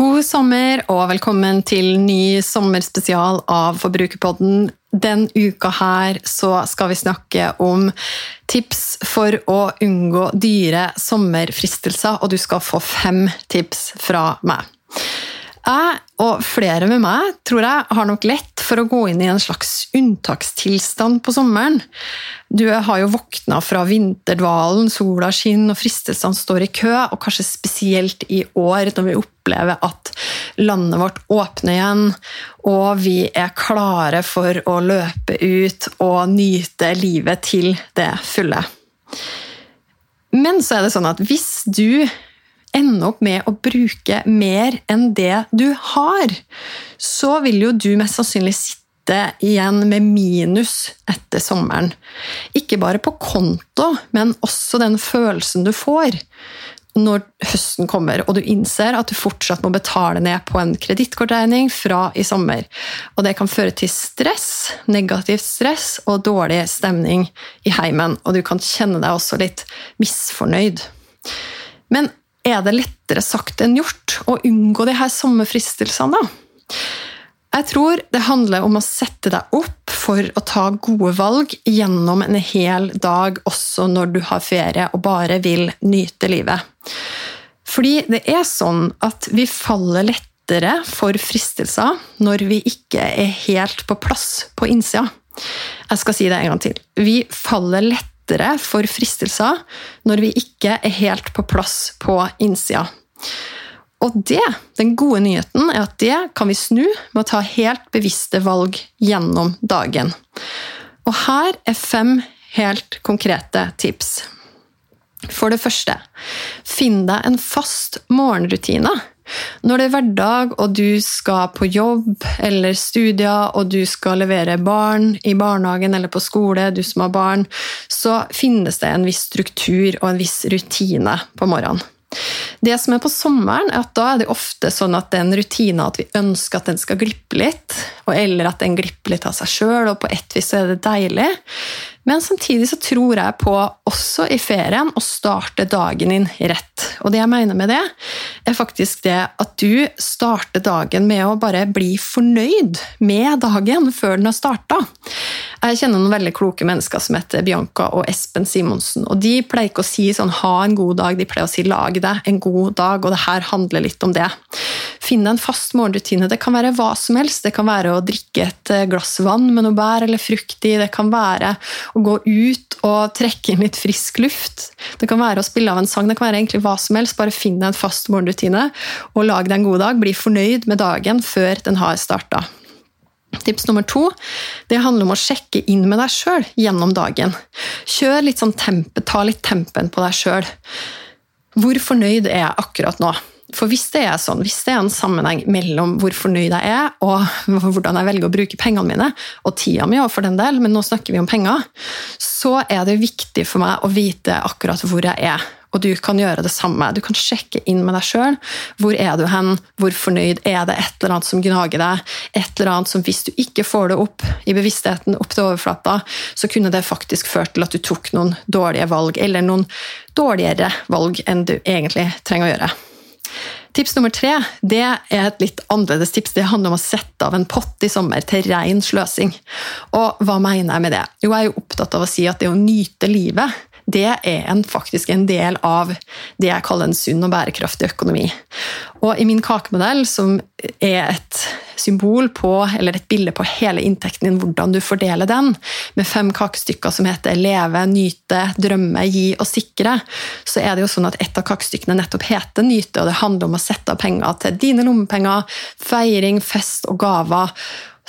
God sommer og velkommen til ny sommerspesial av Forbrukerpodden. Den uka her så skal vi snakke om tips for å unngå dyre sommerfristelser, og du skal få fem tips fra meg. Jeg og flere med meg tror jeg har nok lett for å gå inn i en slags unntakstilstand på sommeren. Du har jo våkna fra vinterdvalen, sola skinner og fristelsene står i kø, og kanskje spesielt i år når vi opplever at landet vårt åpner igjen, og vi er klare for å løpe ut og nyte livet til det fulle. Men så er det sånn at hvis du ende opp med å bruke mer enn det du har, så vil jo du mest sannsynlig sitte igjen med minus etter sommeren. Ikke bare på konto, men også den følelsen du får når høsten kommer og du innser at du fortsatt må betale ned på en kredittkortregning fra i sommer. Og det kan føre til stress, negativt stress og dårlig stemning i heimen. Og du kan kjenne deg også litt misfornøyd. Men er det lettere sagt enn gjort å unngå de her sommerfristelsene? Jeg tror det handler om å sette deg opp for å ta gode valg gjennom en hel dag, også når du har ferie og bare vil nyte livet. Fordi det er sånn at vi faller lettere for fristelser når vi ikke er helt på plass på innsida. Jeg skal si det en gang til. Vi faller lettere lettere for fristelser når vi ikke er helt på plass på innsida. Og det, den gode nyheten er at det kan vi snu med å ta helt bevisste valg gjennom dagen. Og her er fem helt konkrete tips. For det første, finn deg en fast morgenrutine. Når det er hverdag og du skal på jobb eller studier og du skal levere barn i barnehagen eller på skole, du som har barn, så finnes det en viss struktur og en viss rutine på morgenen. Det som er på sommeren, er at da er det ofte sånn at den rutina at vi ønsker at den skal glippe litt, eller at den glipper litt av seg sjøl, og på ett vis er det deilig. Men samtidig så tror jeg på, også i ferien, å starte dagen din rett. Og det jeg mener med det, er faktisk det at du starter dagen med å bare bli fornøyd med dagen før den har starta. Jeg kjenner noen veldig kloke mennesker som heter Bianca og Espen Simonsen. og De pleier ikke å si sånn 'ha en god dag', de pleier å si 'lag deg en god dag'. og det her handler litt om det. Finn en fast morgenrutine. Det kan være hva som helst. Det kan være å drikke et eh, glass vann med noe bær eller frukt i. Det kan være å gå ut og trekke inn litt frisk luft. Det kan være å spille av en sang. Det kan være egentlig hva som helst. Bare finn en fast morgenrutine og lag deg en god dag. Bli fornøyd med dagen før den har starta. Tips nummer to det handler om å sjekke inn med deg sjøl gjennom dagen. Kjør litt sånn tempe, Ta litt tempen på deg sjøl. Hvor fornøyd er jeg akkurat nå? For hvis det er sånn, hvis det er en sammenheng mellom hvor fornøyd jeg er, og hvordan jeg velger å bruke pengene mine, og tida mi for den del, men nå snakker vi om penger, så er det viktig for meg å vite akkurat hvor jeg er. Og du kan gjøre det samme. Du kan sjekke inn med deg sjøl. Hvor er du hen? Hvor fornøyd? Er det et eller annet som gnager deg? Et eller annet som hvis du ikke får det opp i bevisstheten, opp til overflata, så kunne det faktisk ført til at du tok noen dårlige valg, eller noen dårligere valg enn du egentlig trenger å gjøre. Tips nummer tre det er et litt annerledes tips. Det handler om å sette av en pott i sommer til ren sløsing. Og hva mener jeg med det? Jo, jeg er jo opptatt av å si at det å nyte livet det er en, faktisk en del av det jeg kaller en sunn og bærekraftig økonomi. Og i min kakemodell, som er et symbol på, eller et bilde på hele inntekten din, hvordan du fordeler den, med fem kakestykker som heter leve, nyte, drømme, gi og sikre, så er det jo sånn at et av kakestykkene nettopp heter nyte, og det handler om å sette av penger til dine lommepenger, feiring, fest og gaver.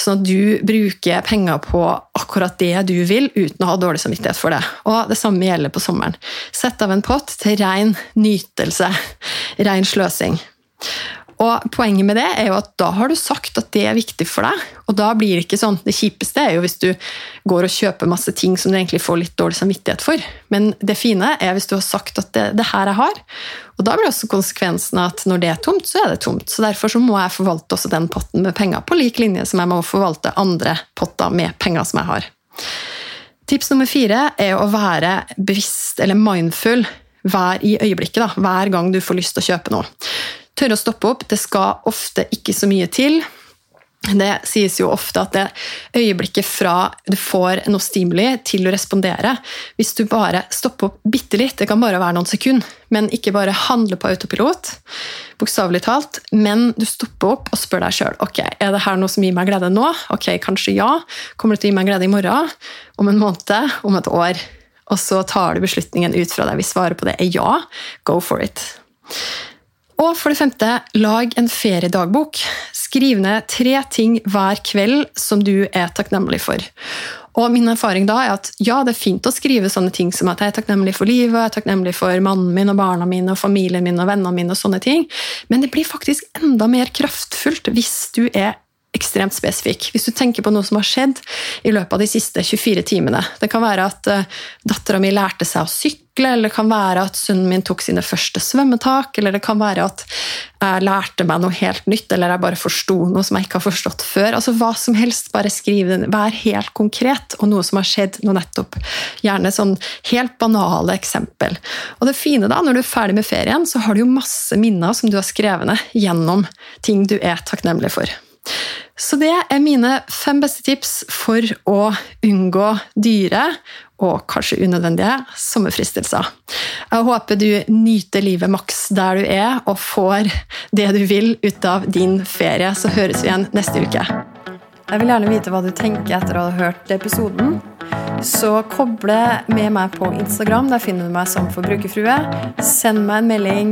Sånn at du bruker penger på akkurat det du vil, uten å ha dårlig samvittighet for det. Og det samme gjelder på sommeren. Sett av en pott til ren nytelse, ren sløsing. Og Poenget med det er jo at da har du sagt at det er viktig for deg. Og da blir det ikke sånn, det kjipeste er jo hvis du går og kjøper masse ting som du egentlig får litt dårlig samvittighet for. Men det fine er hvis du har sagt at det, det her jeg har. Og da blir også konsekvensen at når det er tomt, så er det tomt. Så derfor så må jeg forvalte også den potten med penger på lik linje som jeg må forvalte andre potter med penger som jeg har. Tips nummer fire er å være bevisst eller mindful hver i øyeblikket. Da, hver gang du får lyst til å kjøpe noe. Tørre å stoppe opp. Det skal ofte ikke så mye til. Det sies jo ofte at det øyeblikket fra du får noe stimuli til å respondere Hvis du bare stopper opp bitte litt, det kan bare være noen sekunder, men ikke bare handle på autopilot, bokstavelig talt, men du stopper opp og spør deg sjøl ok, er det her noe som gir meg glede nå. Ok, Kanskje ja. Kommer det til å gi meg glede i morgen? Om en måned? Om et år? Og så tar du beslutningen ut fra det. Hvis svaret på det er ja, go for it. Og for det femte, lag en feriedagbok. Skriv ned tre ting hver kveld som du er takknemlig for. Og min erfaring da er at ja, det er fint å skrive sånne ting som at jeg er takknemlig for livet, jeg er takknemlig for mannen min og barna mine og familien min og vennene mine, og sånne ting, men det blir faktisk enda mer kraftfullt hvis du er ekstremt spesifikk. Hvis du tenker på noe som har skjedd i løpet av de siste 24 timene. Det kan være at uh, dattera mi lærte seg å sykle, eller det kan være at sønnen min tok sine første svømmetak, eller det kan være at jeg lærte meg noe helt nytt, eller jeg bare forsto noe som jeg ikke har forstått før. Altså Hva som helst, bare skriv den. Vær helt konkret, og noe som har skjedd nå nettopp. Gjerne sånn helt banale eksempel. Og det fine da, når du er ferdig med ferien, så har du jo masse minner som du har skrevet ned gjennom ting du er takknemlig for. Så det er mine fem beste tips for å unngå dyre og kanskje unødvendige sommerfristelser. Jeg håper du nyter livet maks der du er, og får det du vil ut av din ferie. Så høres vi igjen neste uke. Jeg vil gjerne vite hva du tenker etter å ha hørt episoden. Så koble med meg på Instagram. Der finner du meg som forbrukerfrue. Send meg en melding.